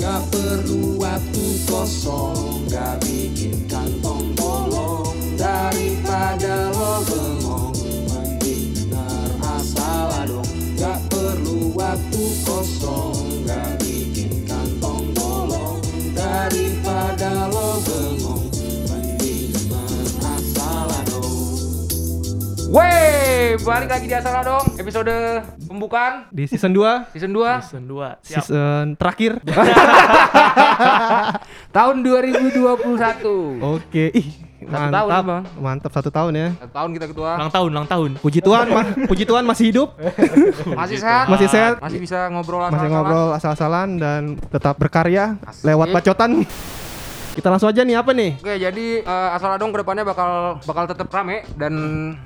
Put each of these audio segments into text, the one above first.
Gak perlu waktu kosong Gak bikin kantong bolong Daripada lo bengong Mending denger asal adong. Gak perlu waktu kosong Gak bikin kantong bolong Daripada lo bengong Mending denger asal adong. Wey, balik lagi di Asal dong. Episode pembukaan Di season 2 season 2 Season 2 Siap Season terakhir tahun 2021. Oke Ih Satu mantap tahun, Bang. Mantap satu tahun ya Satu tahun kita ketua. Ulang tahun, ulang tahun Puji Tuhan ma- Puji Tuhan masih hidup Masih sehat? Masih sehat Masih bisa ngobrol Masih asal-asalan? ngobrol asal-asalan Dan tetap berkarya Asik. Lewat bacotan Kita langsung aja nih apa nih Oke, jadi eh, asal dong ke depannya bakal bakal tetap rame dan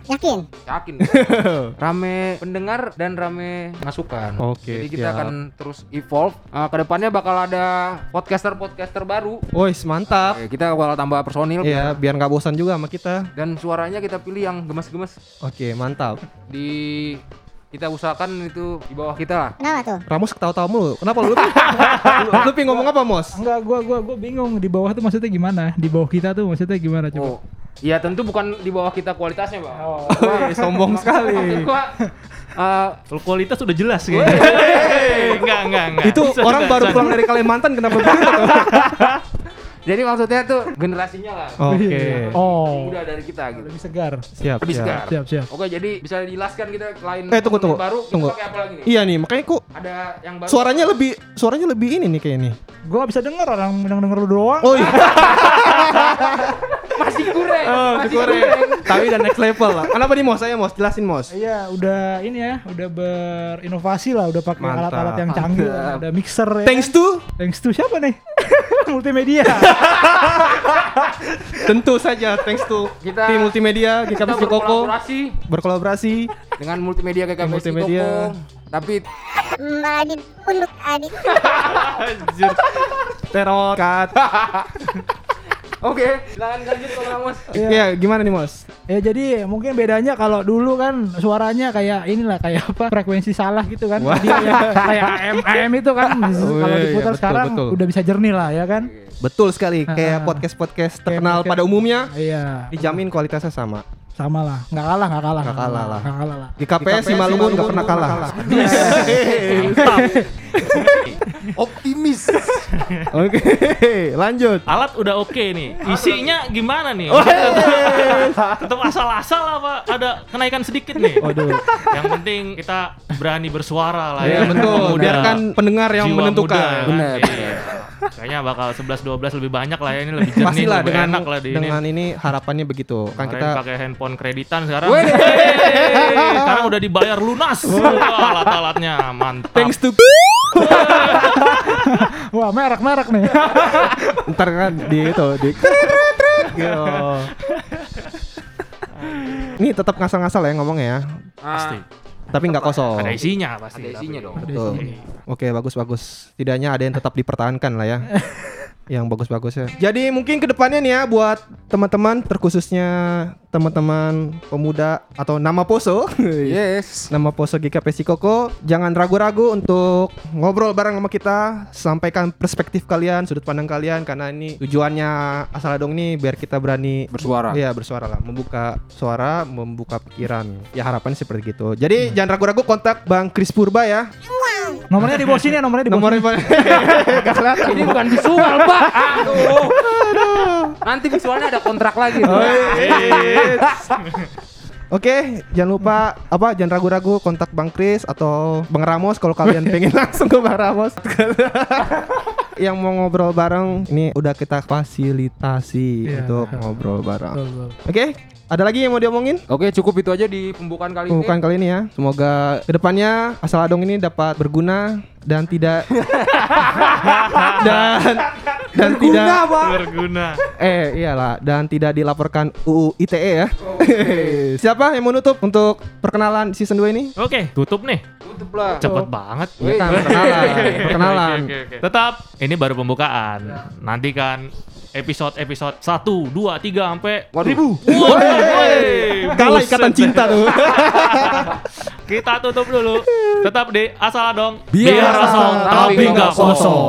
Yakin? yakin rame pendengar dan rame masukan. Oke, Jadi kita siap. akan terus evolve. Eh, ke depannya bakal ada podcaster-podcaster baru. Wois mantap Oke, kita bakal tambah personil Iya biar nggak bosan juga sama kita dan suaranya kita pilih yang gemes-gemes Oke mantap di kita usahakan itu di bawah kita lah. Kenapa tuh? Ramos ketawa-tawa mulu Kenapa lu? lu, lu pengen ngomong apa Mos? Enggak, gua gua gua bingung di bawah tuh maksudnya gimana? Di bawah kita tuh maksudnya gimana coba? Oh. Iya tentu bukan di bawah kita kualitasnya, Bang. Oh. Wih, sombong sekali Maksud gua eh, Kalau kualitas udah jelas kayaknya Enggak, enggak, enggak Itu Bisa, orang bisa, baru bisa. pulang dari Kalimantan Kenapa begitu? jadi maksudnya tuh generasinya lah. Oke Oh. Muda dari kita gitu. Lebih segar. Siap Lebih siap. segar. Siap, siap. Oke, jadi bisa dijelaskan kita lain Eh, tunggu, tunggu. baru Tunggu. kita pakai apa lagi nih? Iya nih makanya kok Ada yang baru. suaranya lebih suaranya lebih ini nih kayak ini. Gua gak bisa denger orang yang denger lu doang. Oh iya. masih kurang. Oh, masih kurang. Tapi udah next level lah. Kenapa nih Mos? Saya Mos jelasin Mos. Iya, udah ini ya, udah berinovasi lah, udah pakai alat-alat yang canggih, ada mixer ya. Thanks to Thanks to siapa nih? Multimedia. tentu saja thanks to Kita- tim multimedia Kita GKP Koko berkolaborasi berkolaborasi dengan multimedia kayak Multimedia. Tapi Mbak Adit, untuk Adit. Anjir teror cut. Oke, silakan lanjut Bang Ramos. Iya, gimana nih Mos? ya jadi mungkin bedanya kalau dulu kan suaranya kayak inilah kayak apa frekuensi salah gitu kan. Wah. Dia ya, kayak AM AM itu kan. kalau iya, diputar betul, sekarang betul. udah bisa jernih lah ya kan. Betul sekali kayak podcast-podcast terkenal pada umumnya Iya. dijamin kualitasnya sama. Sama lah nggak kalah nggak kalah Nggak kalah lah. nggak kalah lah GKPS Simalungun nggak pernah kalah. Optimis. Oke, lanjut. Alat udah oke nih Isinya gimana nih? Tetap asal-asal apa ada kenaikan sedikit nih? Waduh. Yang penting kita berani bersuara lah Iya ya betul. Biarkan pendengar yang Jiwa menentukan. muda, kan? Benar, Iya. Kayaknya bakal 11-12 lebih banyak lah ya Ini lebih jernih, Pastilah lebih dengan enak lah di ini dengan ini harapannya begitu. Kan Kemarin kita pakai handphone kreditan sekarang. Weh. Hey, sekarang udah dibayar lunas. Wah, alat-alatnya mantap. thanks to wah merek merek nih ntar kan di itu di gitu. Ini tetap ngasal-ngasal ya ngomongnya ya. pasti. Tapi nggak kosong. Ada isinya pasti. Ada isinya tapi. dong. Betul. Oke, bagus bagus. Tidaknya ada yang tetap dipertahankan lah ya. yang bagus-bagus ya. Jadi mungkin ke depannya nih ya buat teman-teman terkhususnya teman-teman pemuda atau nama Poso. Yes. Nama Poso GKP Koko Jangan ragu-ragu untuk ngobrol bareng sama kita Sampaikan perspektif kalian, sudut pandang kalian Karena ini tujuannya Asal Adong ini biar kita berani Bersuara. Iya bersuara lah Membuka suara, membuka pikiran Ya harapannya seperti gitu Jadi jangan ragu-ragu kontak Bang Kris Purba ya nomornya di bawah sini ya nomornya di bawah Nomornya sini. Gak kelihatan Ini bukan visual, Pak. Aduh. Nanti visualnya ada kontrak lagi. Oh, iya. Oke, jangan lupa apa jangan ragu-ragu kontak Bang Kris atau Bang Ramos kalau kalian pengen langsung ke Bang Ramos. Yang mau ngobrol bareng ini udah kita fasilitasi Iya. untuk ngobrol bareng. Betul, betul. Ada lagi yang mau diomongin? Oke, cukup itu aja di pembukaan kali ini. Bukan kali ini ya. Semoga ke depannya asal adong ini dapat berguna dan tidak dan dan tidak Berguna. eh iyalah dan tidak dilaporkan UU ITE ya. Siapa yang mau nutup untuk perkenalan season 2 ini? Oke, tutup nih. Tutup lah. Cepet banget. Ya kan, perkenalan, perkenalan. Oke, oke, oke. Tetap ini baru pembukaan. Nanti kan episode-episode 1, 2, 3 sampai Waduh. Woi, Kalah buset ikatan cinta tuh. Kita tutup dulu. Tetap di asal dong. Biar asal, tapi nggak kosong.